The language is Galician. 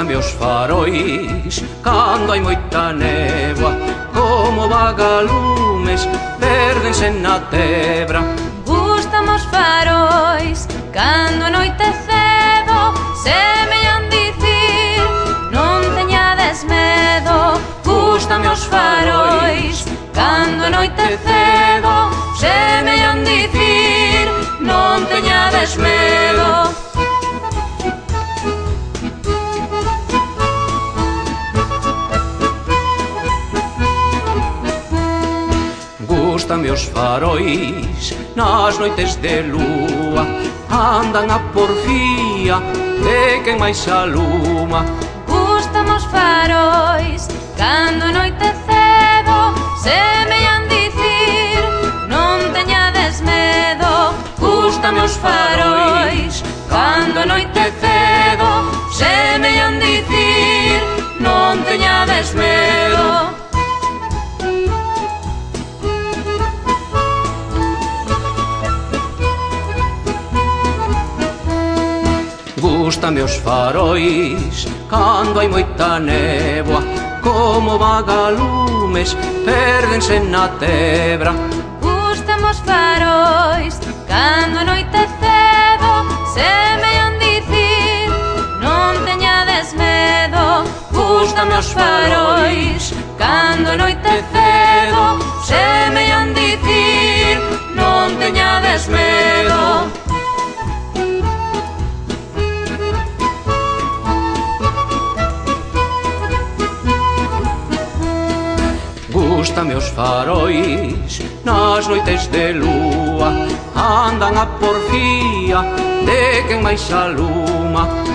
Cortanme os farois Cando hai moita neboa Como vagalumes Perdense na tebra. Gustan os farois Cando a noite cebo Semellan dicir Non teñades medo Gustan os farois Cando a noite cebo Semellan dicir Non teñades medo Apóstame os farois nas noites de lúa Andan a porfía de quen máis aluma. Gústame os farois cando noite cebo Semellan dicir non teñades medo Gústame os farois cando noite cebo Gústame os farois Cando hai moita néboa Como vagalumes Perdense na tebra. Gústame os farois Cando noite cedo Semellan dicir Non teñades medo Gústame os farois Cando noite cedo Semellan dicir Non teñades medo Gústame os farois nas noites de lúa Andan a porfía de quen máis aluma.